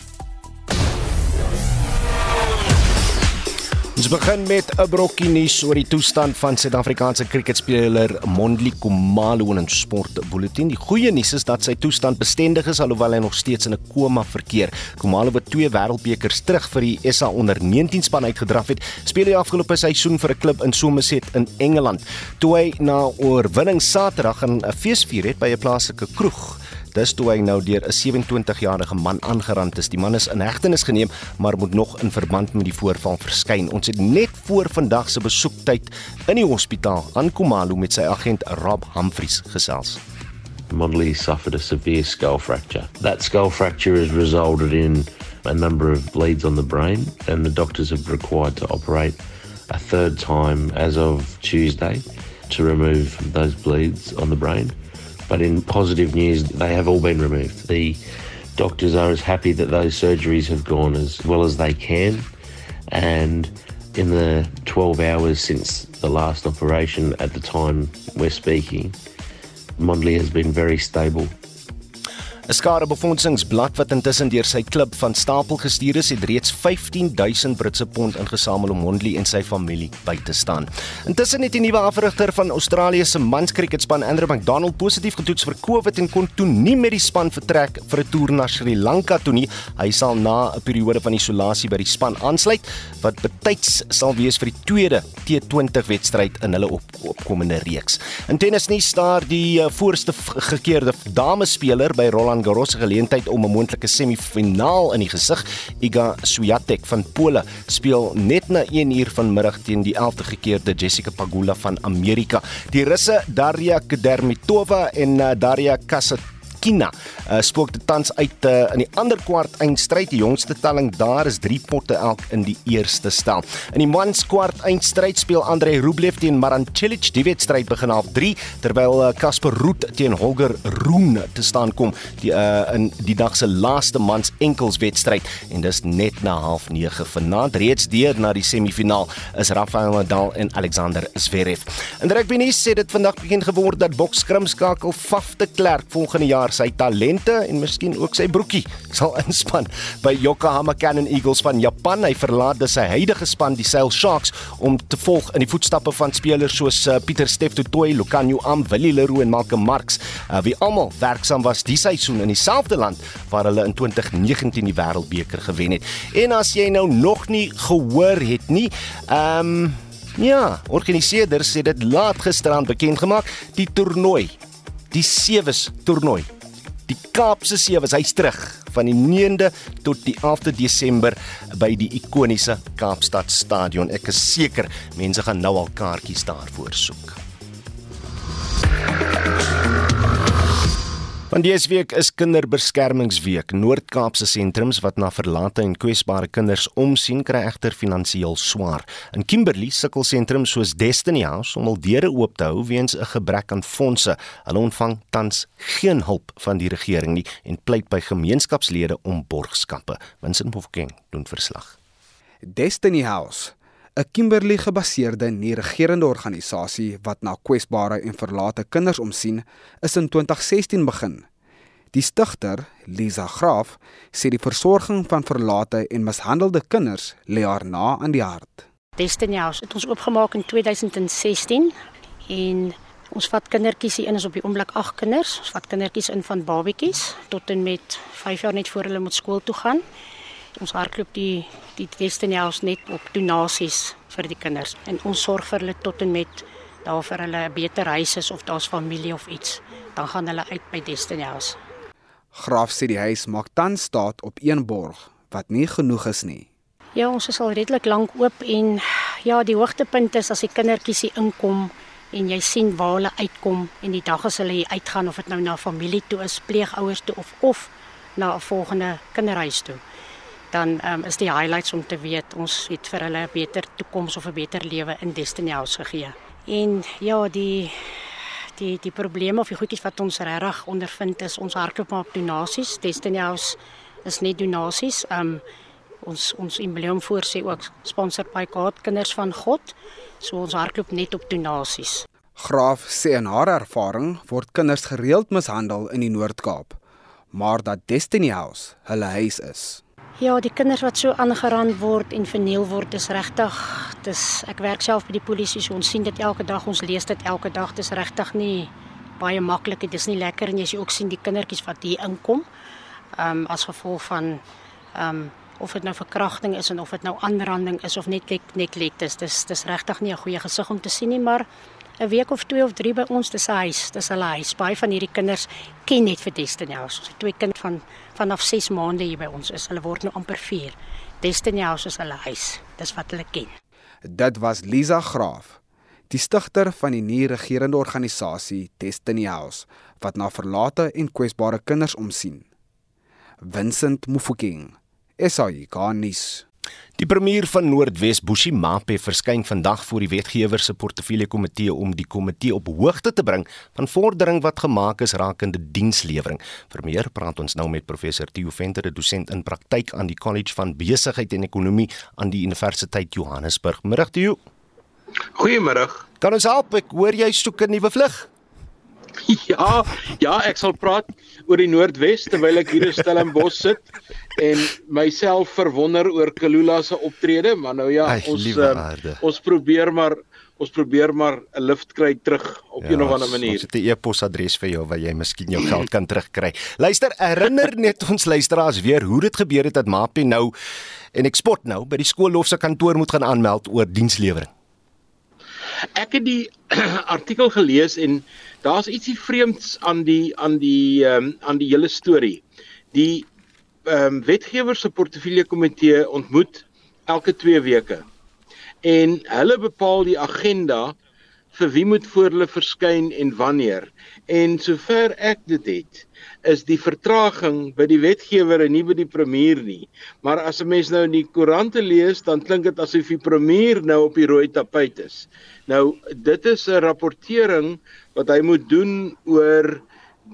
Ons begin met 'n brokkie nuus oor die toestand van Suid-Afrikaanse kriketspeler Mondli Khumalo in 'n sportbulletin. Die goeie nuus is dat sy toestand bestendig is alhoewel hy nog steeds in 'n koma verkeer. Khumalo wat twee wêreldbekers terug vir die SA onder 19 span uitgedraf het, speel die afgelope seisoen vir 'n klub in Somerset in Engeland. Toe hy na oorwinning Saterdag 'n fees vier het by 'n plaaslike kroeg Dis toe hy nou deur 'n 27-jarige man aangerand is. Die man is in hegtenis geneem, maar moet nog in verband met die voorval verskyn. Ons het net voor vandag se besoektyd in die hospitaal aan Komalo met sy agent Rob Humphries gesels. Mondley suffered a severe skull fracture. That skull fracture has resulted in a number of bleeds on the brain, and the doctors have required to operate a third time as of Tuesday to remove those bleeds on the brain. But in positive news, they have all been removed. The doctors are as happy that those surgeries have gone as well as they can. And in the 12 hours since the last operation, at the time we're speaking, Mondley has been very stable 'n Skadebefondsingblad wat intussen deur sy klub van stapel gestuur is, het reeds 15000 Britse pond ingesamel om Mondley en sy familie by te staan. Intussen het die nuwe afrigter van Australië se manskriketspan, Andrew McDonald, positief getoets vir COVID en kon toe nie met die span vertrek vir 'n toer na Sri Lanka toe nie. Hy sal na 'n periode van isolasie by die span aansluit wat betyds sal wees vir die tweede T20 wedstryd in hulle op opkomende reeks. In tennisnuus staar die eh, voorste gekeerde damespeler by Roland Roland Garros se geleentheid om 'n moontlike semifinaal in die gesig. Iga Swiatek van Pole speel net na 1 uur vanmiddag teen die 11de gekeerde Jessica Pagula van Amerika. Die Russe Daria Kudermetova en uh, Daria Kasatkina Kina uh, spook dit tans uit uh, in die ander kwart eindstryd. Die jongste telling daar is 3 potte elk in die eerste stel. In die mans kwart eindstryd speel Andrei Rublev teen Maran Cilic. Die wedstryd begin half 3 terwyl uh, Ruud teen Holger Rune te staan kom die uh, in die dag se laaste mans enkels wedstryd en dis net na half 9 vanaand reeds deur na die semifinaal is Rafael Nadal en Alexander Zverev. In rugby nuus sê dit vandag begin geword dat bokskrimskakel Faf de Klerk volgende jaar sy talente en miskien ook sy broekie sal inspann by Yokohama Cannon Eagles van Japan. Hy verlaat dus sy huidige span die Sail Sharks om te volg in die voetstappe van spelers soos uh, Pieter Steff Totoy, Lucanio Am, Willie Leroux en Malcolm Marx, uh, wie almal werksaam was die seisoen in dieselfde land waar hulle in 2019 die Wêreldbeker gewen het. En as jy nou nog nie gehoor het nie, ehm um, Ja, organiseerders het dit laat gisterand bekend gemaak, die toernooi, die sewes toernooi Die Kaapse Sewe, hy's terug van die 9de tot die 11de Desember by die ikoniese Kaapstad Stadion. Ek is seker mense gaan nou al kaartjies daarvoor soek. Van dese week is Kinderbeskermingsweek. Noord-Kaapse sentrums wat na verlate en kwesbare kinders omsien, kry egter finansiëel swaar. In Kimberley sukkel sentrums soos Destiny House om hul deure oop te hou weens 'n gebrek aan fondse. Hulle ontvang tans geen hulp van die regering nie en pleit by gemeenskapslede om borgskappe. Vincent Mofokeng doen verslag. Destiny House 'n Kimberley-gebaseerde nie-regerende organisasie wat na kwesbare en verlate kinders omsien, is in 2016 begin. Die stigter, Lisa Graaf, sê die versorging van verlate en mishandelde kinders lê haar na aan die hart. Destiny House het ons oopgemaak in 2016 en ons vat kindertjies in is op die oomblik 8 kinders. Ons vat kindertjies in van babetjies tot en met 5 jaar net voor hulle moet skool toe gaan ons hardloop die die House net op donasies vir die kinders en ons sorg vir hulle tot en met daar vir hulle 'n beter huis is of daar's familie of iets dan gaan hulle uit by House. Graaf sê die huis maak tans staat op een borg wat nie genoeg is nie. Ja, ons is al redelik lank oop en ja, die hoogtepunt is as die kindertjies hier inkom en jy sien waar hulle uitkom en die dag as hulle hier uitgaan of dit nou na familie toe is, pleegouers toe of of na 'n volgende kinderhuis toe dan um, is die highlights om te weet ons het vir hulle 'n beter toekoms of 'n beter lewe in Destiny House gegee. En ja, die die die probleme of die goedjies wat ons regtig ondervind is ons hardloop maar op donasies. Destiny House is net donasies. Um ons ons embleem voor sê ook sponsor by God kinders van God. So ons hardloop net op donasies. Graaf sê in haar ervaring word kinders gereeld mishandel in die Noord-Kaap, maar dat Destiny House hulle huis is. Ja, die kinders wat so aangerand word en verniel word is regtig dit is ek werk self by die polisie, so ons sien dit elke dag, ons lees dit elke dag. Dit is regtig nie baie maklik. Dit is nie lekker en jy sien ook sien die kindertjies wat hier inkom. Ehm um, as gevolg van ehm um, of dit nou verkrachting is en of dit nou aanranding is of net net let is. Dis dis regtig nie 'n goeie gesig om te sien nie, maar 'n week of 2 of 3 by ons, dis 'n huis, dis hulle huis. Baie van hierdie kinders ken net vir Destiny House. Ons het twee kinders van vanaf 6 maande hier by ons is. Hulle word nou amper 4. Destiny House is hulle huis. Dis wat hulle ken. Dit was Lisa Graaf, die stigter van die nuwe regerende organisasie Destiny House wat na verlate en kwesbare kinders omsien. Vincent Mufokeng SAI Garnis. Die premier van Noordwes, Bushi Mape, verskyn vandag voor die wetgewer se portefeulje komitee om die komitee op hoogte te bring van vordering wat gemaak is rakende dienslewering. Vir meer praat ons nou met professor Theo Venter, 'n dosent in praktyk aan die College van Besigheid en Ekonomie aan die Universiteit Johannesburg. Middag Theo. Goeiemôre. Kan ons help? Ek hoor jy soek 'n nuwe vlug. Ja, ja, ek sal praat oor die Noordwes terwyl ek hier in Stellenbosch sit en myself verwonder oor Kalula se optrede, maar nou ja, Ay, ons uh, ons probeer maar ons probeer maar 'n lift kry terug op ja, een of ander manier. Ons het 'n e-posadres vir jou waar jy miskien jou geld kan terugkry. Luister, herinner net ons luisteraars weer hoe dit gebeur het dat Mapi nou en eksport nou by die skoolhof se kantoor moet gaan aanmeld oor dienslewering. Ek het die artikel gelees en daar's ietsie vreemds aan die aan die ehm um, aan die hele storie. Die ehm um, wetgewer se portefeulje komitee ontmoet elke 2 weke. En hulle bepaal die agenda vir wie moet voor hulle verskyn en wanneer. En sover ek dit het, is die vertraging by die wetgewer en nie by die premier nie. Maar as 'n mens nou in die koerante lees, dan klink dit asof die premier nou op die rooi tapuit is. Nou dit is 'n rapportering wat hy moet doen oor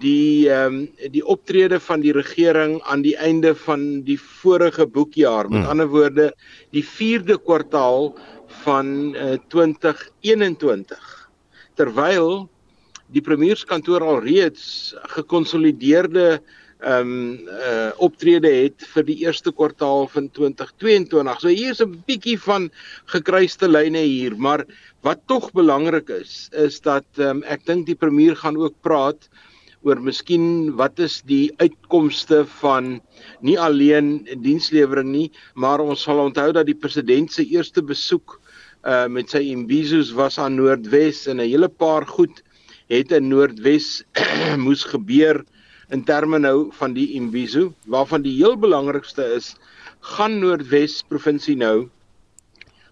die ehm um, die optrede van die regering aan die einde van die vorige boekjaar. Met hmm. ander woorde, die 4de kwartaal van uh, 2021. Terwyl die premierskantoor alreeds gekonsolideerde ehm um, uh optrede het vir die eerste kwartaal van 2022. So hier is 'n bietjie van gekruiste lyne hier, maar wat tog belangrik is, is dat ehm um, ek dink die premier gaan ook praat oor miskien wat is die uitkomste van nie alleen dienslewering nie, maar ons sal onthou dat die president se eerste besoek uh met sy imbizos was aan Noordwes en 'n hele paar goed het in Noordwes moes gebeur in terme nou van die imbizo waarvan die heel belangrikste is gaan Noordwes provinsie nou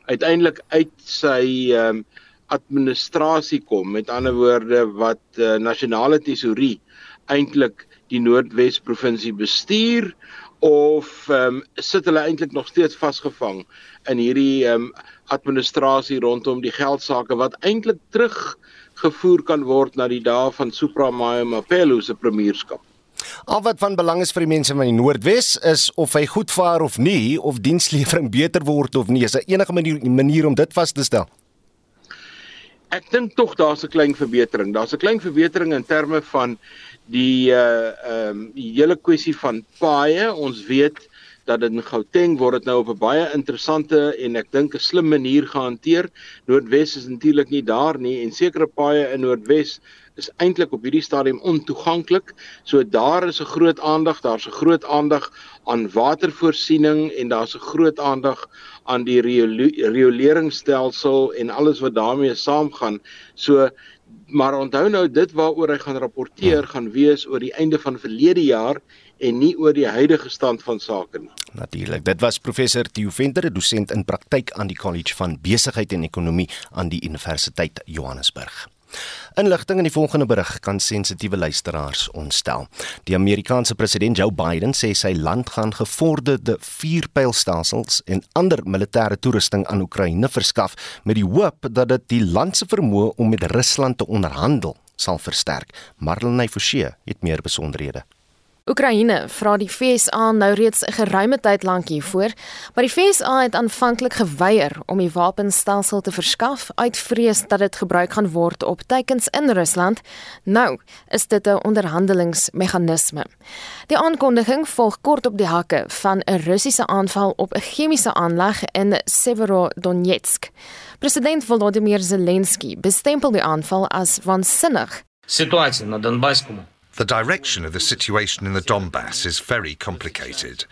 uiteindelik uit sy ehm um, administrasie kom met ander woorde wat uh, nasionale tesourie eintlik die Noordwes provinsie bestuur of ehm um, sit hulle eintlik nog steeds vasgevang in hierdie ehm um, administrasie rondom die geldsaake wat eintlik teruggevoer kan word na die dae van Supramaya Mapelo se premierskap. Al wat van belang is vir die mense van die Noordwes is of hy goed vaar of nie of dienslewering beter word of nie. Is 'n enige manier manier om dit vas te stel. Ek dink tog daar's 'n klein verbetering. Daar's 'n klein verbetering in terme van die uh ehm um, die hele kwessie van paaye. Ons weet dat in Gauteng word dit nou op 'n baie interessante en ek dink 'n slim manier gehanteer. Noordwes is natuurlik nie daar nie en sekere paaye in Noordwes is eintlik op hierdie stadium ontoeganklik. So daar is 'n groot aandag, daar's 'n groot aandag aan watervoorsiening en daar's 'n groot aandag aan die rioleringsstelsel en alles wat daarmee saamgaan. So maar onthou nou dit waaroor hy gaan rapporteer ja. gaan wees oor die einde van verlede jaar en nie oor die huidige stand van sake nie. Natuurlik. Dit was professor Theo Venter, dosent in praktyk aan die College van Besigheid en Ekonomie aan die Universiteit Johannesburg. Inligting in die volgende berig kan sensitiewe luisteraars ontstel. Die Amerikaanse president Joe Biden sê sy land gaan gevorderde vuurpylstelsels en ander militêre toerusting aan Oekraïne verskaf met die hoop dat dit die land se vermoë om met Rusland te onderhandel sal versterk. Marlene Forsie het meer besonderhede. Oekraïne vra die VSA nou reeds 'n geruime tyd lank hiervoor, maar die VSA het aanvanklik geweier om die wapenstelsel te verskaf uit vrees dat dit gebruik gaan word op teikens in Rusland. Nou is dit 'n onderhandelingsmeganisme. Die aankondiging volg kort op die hakke van 'n Russiese aanval op 'n chemiese aanleg in Severodonetsk. President Volodymyr Zelensky bestempel die aanval as waansinnig. Situasie na Donbasskomo The direction of the situation in the Donbass is very complicated.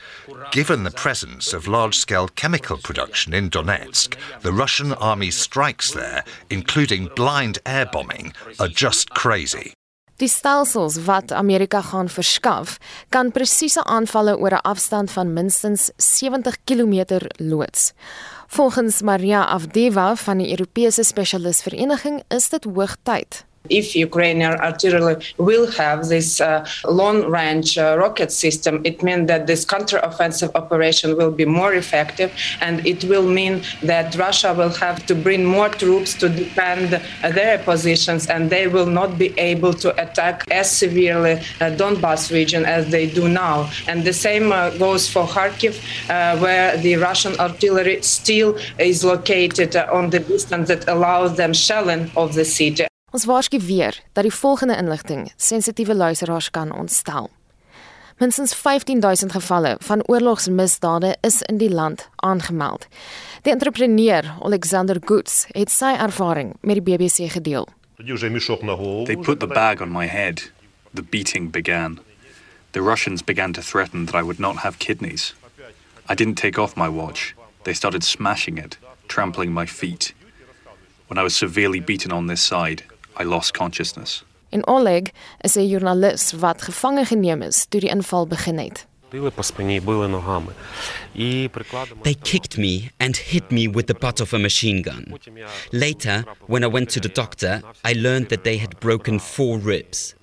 Given the presence of large scale chemical production in Donetsk, the Russian army's strikes there, including blind air bombing, are just crazy. Die stelsels wat Amerika gaan verskaf, kan presiese aanvalle oor 'n afstand van minstens 70 km loods. Volgens Maria Avdeva van die Europese Spesialistvereniging is dit hoogtyd. If Ukrainian artillery will have this uh, long-range uh, rocket system, it means that this counter-offensive operation will be more effective, and it will mean that Russia will have to bring more troops to defend uh, their positions, and they will not be able to attack as severely uh, Donbas region as they do now. And the same uh, goes for Kharkiv, uh, where the Russian artillery still is located on the distance that allows them shelling of the city. Ons waarsku weer dat die volgende inligting sensitiewe luisteraars kan ontstel. Minstens 15000 gevalle van oorlogsmisdade is in die land aangemeld. Die entrepreneur Alexander Goods het sy ervaring met die BBC gedeel. They put the bag on my head. The beating began. The Russians began to threaten that I would not have kidneys. I didn't take off my watch. They started smashing it, trampling my feet. When I was severely beaten on this side, I lost consciousness. En Oleg is 'n joernalis wat gevange geneem is toe die inval begin het. They kicked me and hit me with the butt of a machine gun. Later, when I went to the doctor, I learned that they had broken four ribs.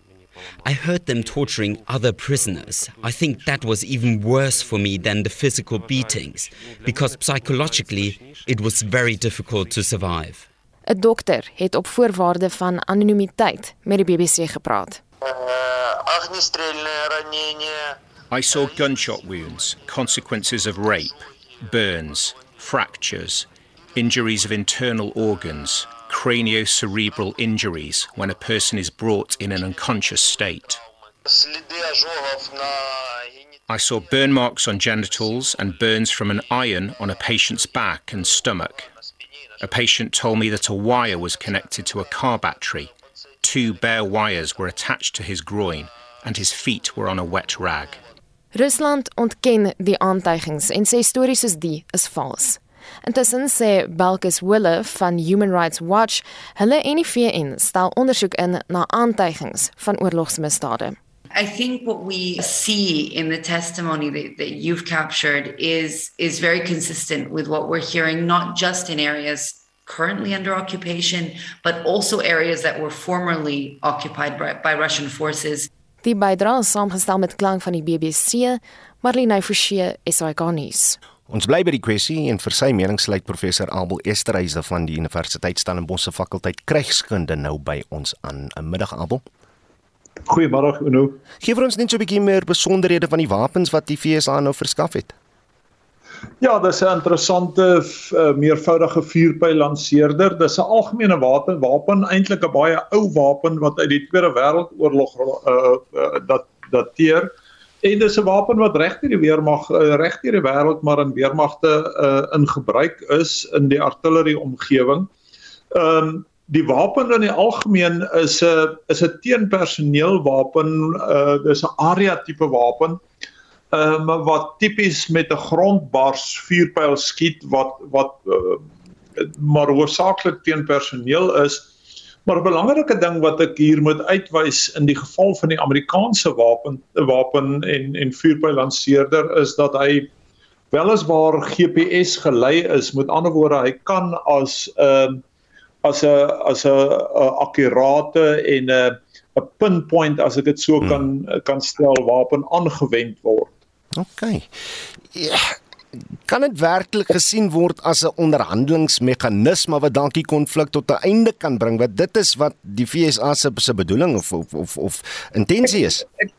I heard them torturing other prisoners. I think that was even worse for me than the physical beatings, because psychologically, it was very difficult to survive. 'n Dokter het op voorwaarde van anonimiteit met die BBC gepraat. I saw gunshot wounds, consequences of rape, burns, fractures, injuries of internal organs, craniocerebral injuries when a person is brought in an unconscious state. I saw burn marks on genitals and burns from an iron on a patient's back and stomach. A patient told me that a wire was connected to a car battery. Two bare wires were attached to his groin and his feet were on a wet rag. Rusland ontken die aantuigings en sê stories soos die is vals. Intussen sê Balkus Wille van Human Rights Watch, hulle en die VN stel ondersoek in na aantuigings van oorlogsmisdade. I think what we see in the testimony that, that you've captured is is very consistent with what we're hearing, not just in areas currently under occupation, but also areas that were formerly occupied by, by Russian forces. Die bydrae saamgestel met klank van die BBC, Marlene Forsie, SAK-nuus. Ons bly by die kwessie en vir sy mening sluit professor Abel Esterhuise van die Universiteit Stellenbosch se fakulteit krygskunde nou by ons aan. 'n Middag Abel. Goeiemôre Uno. Gee vir ons net so 'n bietjie meer besonderhede van die wapens wat die FSA nou verskaf het. Ja, dis 'n interessante uh, meervoudige vuurpyl lanseerder. Dis 'n algemene wapen, wapen eintlik 'n baie ou wapen wat uit die Tweede Wêreldoorlog uh, uh, dat dateer. En dis 'n wapen wat regdeur die weermag uh, regdeur die wêreld maar in weermagte uh, in gebruik is in die artillerie omgewing. Ehm um, die wapen in die algemeen is 'n is 'n teenpersoneel wapen, uh dis 'n area tipe wapen. Ehm um, wat tipies met 'n grondbars vuurpyl skiet wat wat uh, maar hoofsaaklik teen personeel is. Maar 'n belangrike ding wat ek hier moet uitwys in die geval van die Amerikaanse wapen wapen en en vuurpyl lanseerder is dat hy weliswaar GPS gelei is. Met ander woorde, hy kan as 'n uh, as 'n as 'n akkurate en 'n 'n pinpoint as ek dit so hmm. kan kan stel wapen aangewend word. OK. Ja, kan dit werklik gesien word as 'n onderhandelingsmeganisme wat dalk die konflik tot 'n einde kan bring? Wat dit is wat die FSA se se bedoeling of of of, of intensie is. Ek, ek,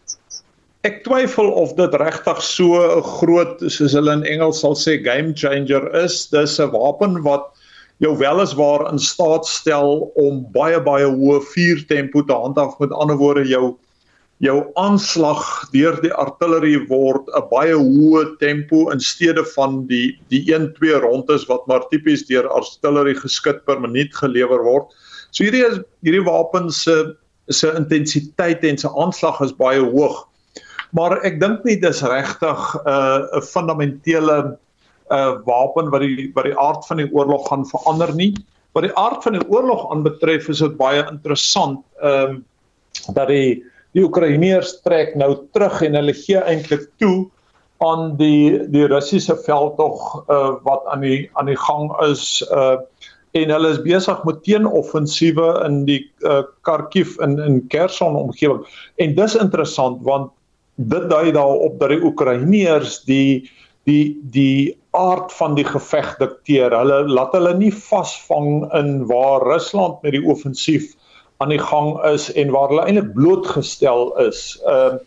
Ek twyfel of dit regtig so 'n groot soos hulle in Engels sal sê game changer is. Dis 'n wapen wat jou weliswaar in staat stel om baie baie hoë vuurtempo te handhaaf. Met ander woorde jou jou aanslag deur die artillerie word 'n baie hoë tempo in steede van die die 1-2 rondes wat maar tipies deur artillerie geskit per minuut gelewer word. So hierdie is hierdie wapens se se intensiteit en se aanslag is baie hoog. Maar ek dink nie dis regtig 'n uh, 'n fundamentele uh, wapen wat die wat die aard van die oorlog gaan verander nie. Wat die aard van die oorlog aanbetref is dit baie interessant ehm um, dat die die Oekraïners trek nou terug en hulle gee eintlik toe aan die die Russiese veldtog uh, wat aan die aan die gang is uh en hulle is besig met teenoffensiewe in die uh, Kharkiv in in Kherson omgewing en dis interessant want dit dui daarop dat die Oekraïners die die die aard van die geveg dikteer. Hulle laat hulle nie vasvang in waar Rusland met die offensief aan die gang is en waar hulle eintlik blootgestel is uh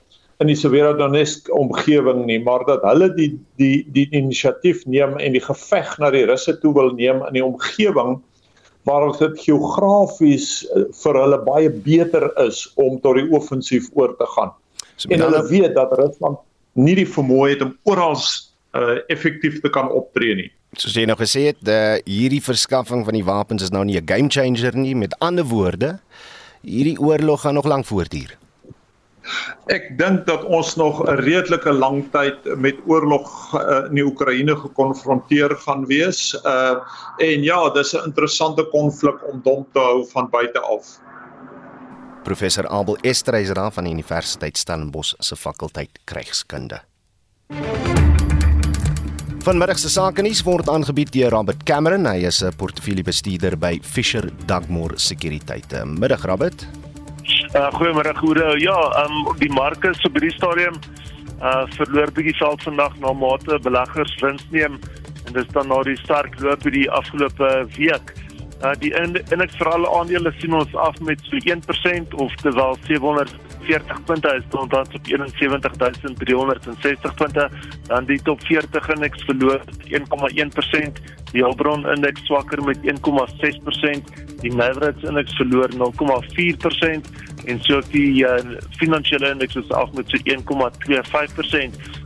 in die Severodonetsk omgewing nie, maar dat hulle die die die inisiatief neem en die geveg na die Russe toe wil neem in die omgewing waar dit geografies uh, vir hulle baie beter is om tot die offensief oor te gaan. So, en hulle weet dat Rusland nie die vermoë het om oral uh effektief te kan optree nie. Soos jy nou gesê het, uh, hierdie verskaffing van die wapens is nou nie 'n game changer nie. Met ander woorde, hierdie oorlog gaan nog lank voortduur. Ek dink dat ons nog 'n redelike lang tyd met oorlog uh, in die Oekraïne gekonfronteer gaan wees. Uh en ja, dis 'n interessante konflik om dom te hou van buite af. Professor Abel Estreisera van die Universiteit Stellenbosch se fakulteit krygskunde. Vanmiddag se sake nuus word aangebied deur Robert Cameron. Hy is 'n portefeuljebestuurder by Fisher Dugmore Sekuriteite. Middag Robert. Uh, Goeiemôre goeie. Ja, um, die marke so by die stadium uh verloor bietjie veld vandag na mate beleggers wins neem en dis dan na die sterk loop by die afgelope week. Uh die indeks vir alle aandele sien ons af met so 1% of terwyl 740 punte is tot dan op 71360 punte. Dan die top 40 indeks verloor 1,1%, die Hulbron indeks swakker met 1,6%, die Navigator indeks verloor 0,4% en so die uh, finansiële indeks is af met so 1,25%.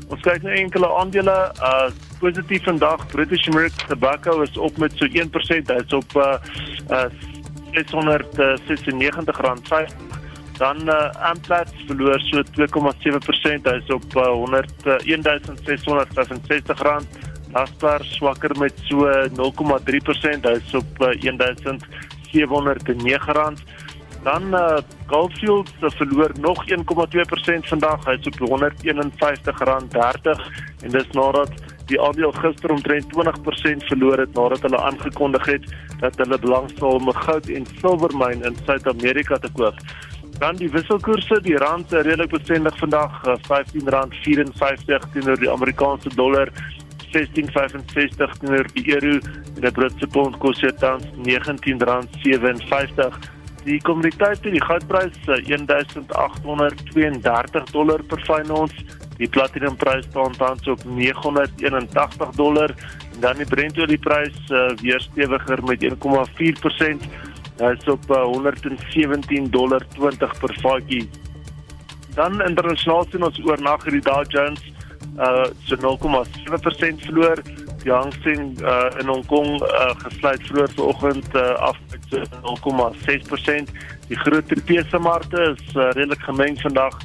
Ons kyk nou enkele aandele, uh positief vandag. British American Tobacco is op met so 1%. Hy's op uh uh 696 rand 50. Dan uh Amplats verloor so 2,7%. Hy's op uh, 100 uh, 1665 rand. Naspers swakker met so 0,3%. Hy's op uh, 1709 rand. Dan uh Goldfields uh, verloor nog 1,2% vandag. Hy's op R151.30 en dis nadat die aandeel gister omtrent 20% verloor het nadat hulle aangekondig het dat hulle belangstel om 'n goud en silwermyn in Suid-Amerika te koop. Dan die wisselkoerse, die rand redelik bestendig vandag, R15.54 teenoor die Amerikaanse dollar. 1665 teenoor die euro en die Britse pond kos dit tans R19.57 die kommoditeit die goudprys 1832 dollar per fyn ons die platinum prys staan tans op 981 dollar. En dan die Brent-olieprys uh, weer stewiger met 1,4% hy is op uh, 117 dollar 20 per vatjie dan internasionaal sien ons oornag hierdie Dow Jones uh so 0,7% verloor die Hang Seng uh, in Hong Kong uh, gesluit vroeër vanoggend uh, af met so 0,6%. Die groot Europese markte is uh, redelik gemeng vandag.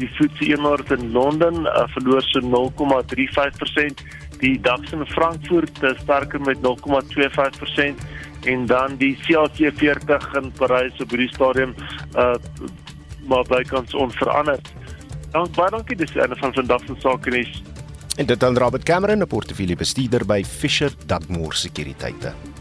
Die FTSE 100 in Londen uh, verloor so 0,35%. Die DAX in Frankfurt is sterker met 0,25% en dan die CAC 40 in Parys op hierdie stadium uh maar bykans onveranderd. Dan baie dankie dis een van vandag se sake nuus. En dit dan Robert Cameron, 'n portefeuljebestuurder by Fisher Dugmore Sekuriteite.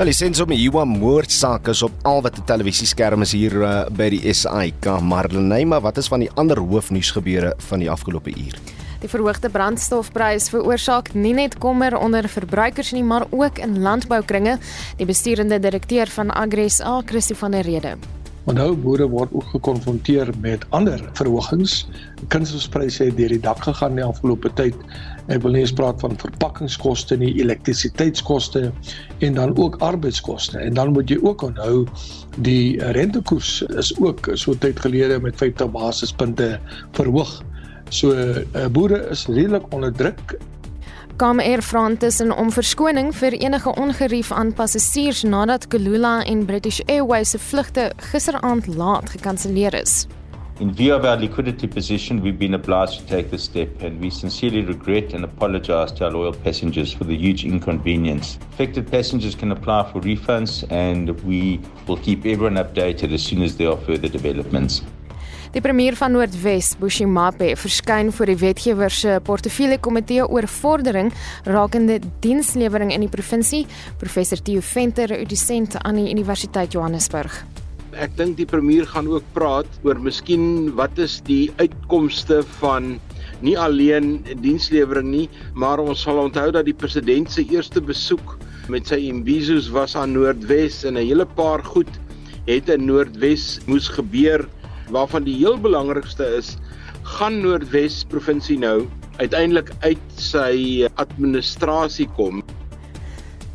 Hulle sê so 'n Iwa moordsaak is op al wat die televisieskerm is hier uh, by die SAIK, maar Lenay, maar wat is van die ander hoofnuus gebeure van die afgelope uur? Die verhoogde brandstofprys veroorsaak nie net kommer onder verbruikers nie, maar ook in landboukringe. Die besturende direkteur van AgriSA, Christo van der Rede. Onthou boere word ook gekonfronteer met ander verhogings. Kunstgraspryse het deur die dak gegaan die afgelope tyd. Ek wil nie eens praat van verpakkingskoste nie, elektrisiteitskoste en dan ook arbeidskoste. En dan moet jy ook onthou die rentekoers is ook so tyd gelede met 50 basispunte verhoog. So uh, boere is redelik onder druk. Comair vra intussen om verskoning vir enige ongerief aan passasiers nadat Kulula en British Airways se vlugte gisteraand laat gekanselleer is. In view of our liquidity position, we've been obliged to take this step, and we sincerely regret and apologize to our loyal passengers for the huge inconvenience. Affected passengers can apply for refunds, and we will keep everyone updated as soon as there are further developments. Die premier van Noordwes, Bushimape, verskyn voor die wetgewer se portefeulje komitee oor vordering rakende dienslewering in die provinsie, professor Theo Venter, dosent aan die Universiteit Johannesburg. Ek dink die premier gaan ook praat oor miskien wat is die uitkomste van nie alleen dienslewering nie, maar ons sal onthou dat die president se eerste besoek met sy imbizos was aan Noordwes en 'n hele paar goed het in Noordwes moes gebeur waarvan die heel belangrikste is, gaan Noordwes provinsie nou uiteindelik uit sy administrasie kom.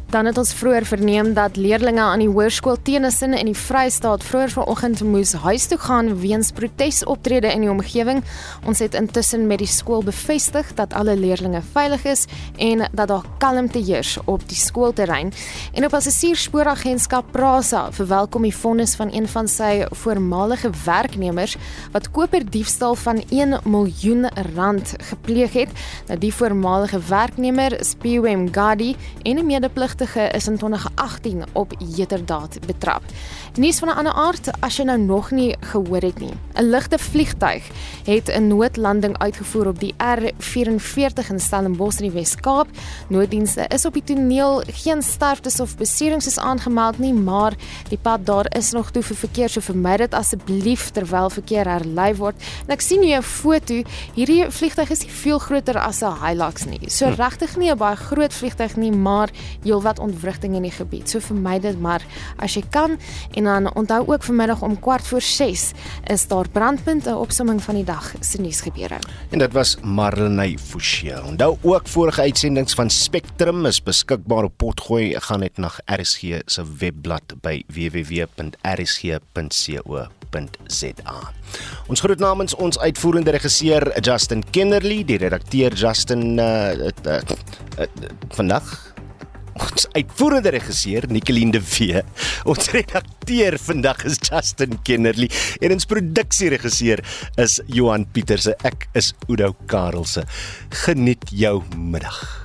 Dan het ons vroeër verneem dat leerdlinge aan die hoërskool Teenisin in die Vrystaat vroeër vanoggend moes huis toe gaan weens protesoptrede in die omgewing. Ons het intussen met die skool bevestig dat alle leerdlinge veilig is en dat daar kalmte heers op die skoolterrein. En op passasierspooragentskap Prasa verwelkom die vonnis van een van sy voormalige werknemers wat koperdiefstal van 1 miljoen rand gepleeg het. Nou die voormalige werknemer, Spiwem Gadi, en 'n medepligtige pligtige is in 2018 op heterdaad betrap. Nuus van 'n ander aard, as jy nou nog nie gehoor het nie. 'n Ligte vliegtyg het 'n noodlanding uitgevoer op die R44 in Stellenbosch in die Wes-Kaap. Nooddienste is op die toneel, geen sterftes of beserings is aangemeld nie, maar die pad daar is nog toe vir verkeer, so vermy dit asseblief terwyl verkeer herlei word. En ek sien hier 'n foto, hierdie vliegtyg is nie veel groter as 'n Hilux nie. So hm. regtig nie 'n baie groot vliegtyg nie, maar heelwat wat ontwrigting in die gebied. So vermy dit maar as jy kan en dan onthou ook vanmiddag om kwart voor 6 is daar brandpunte opsomming van die dag se nuusgebeure. En dit was Marlenae Forsie. Onthou ook vorige uitsendings van Spectrum is beskikbaar op Potgooi. Gaan net na RSG se webblad by www.rsg.co www.rsg.za. Ons groet namens ons uitvoerende regisseur Justin Kennerly, die redakteur Justin uh, uh, uh, uh, vandag Ons uitvoerende regisseur Nicoline de Wee. Ons redakteur vandag is Justin Kennerly en ons produksieregisseur is Johan Pieterse. Ek is Udo Karelse. Geniet jou middag.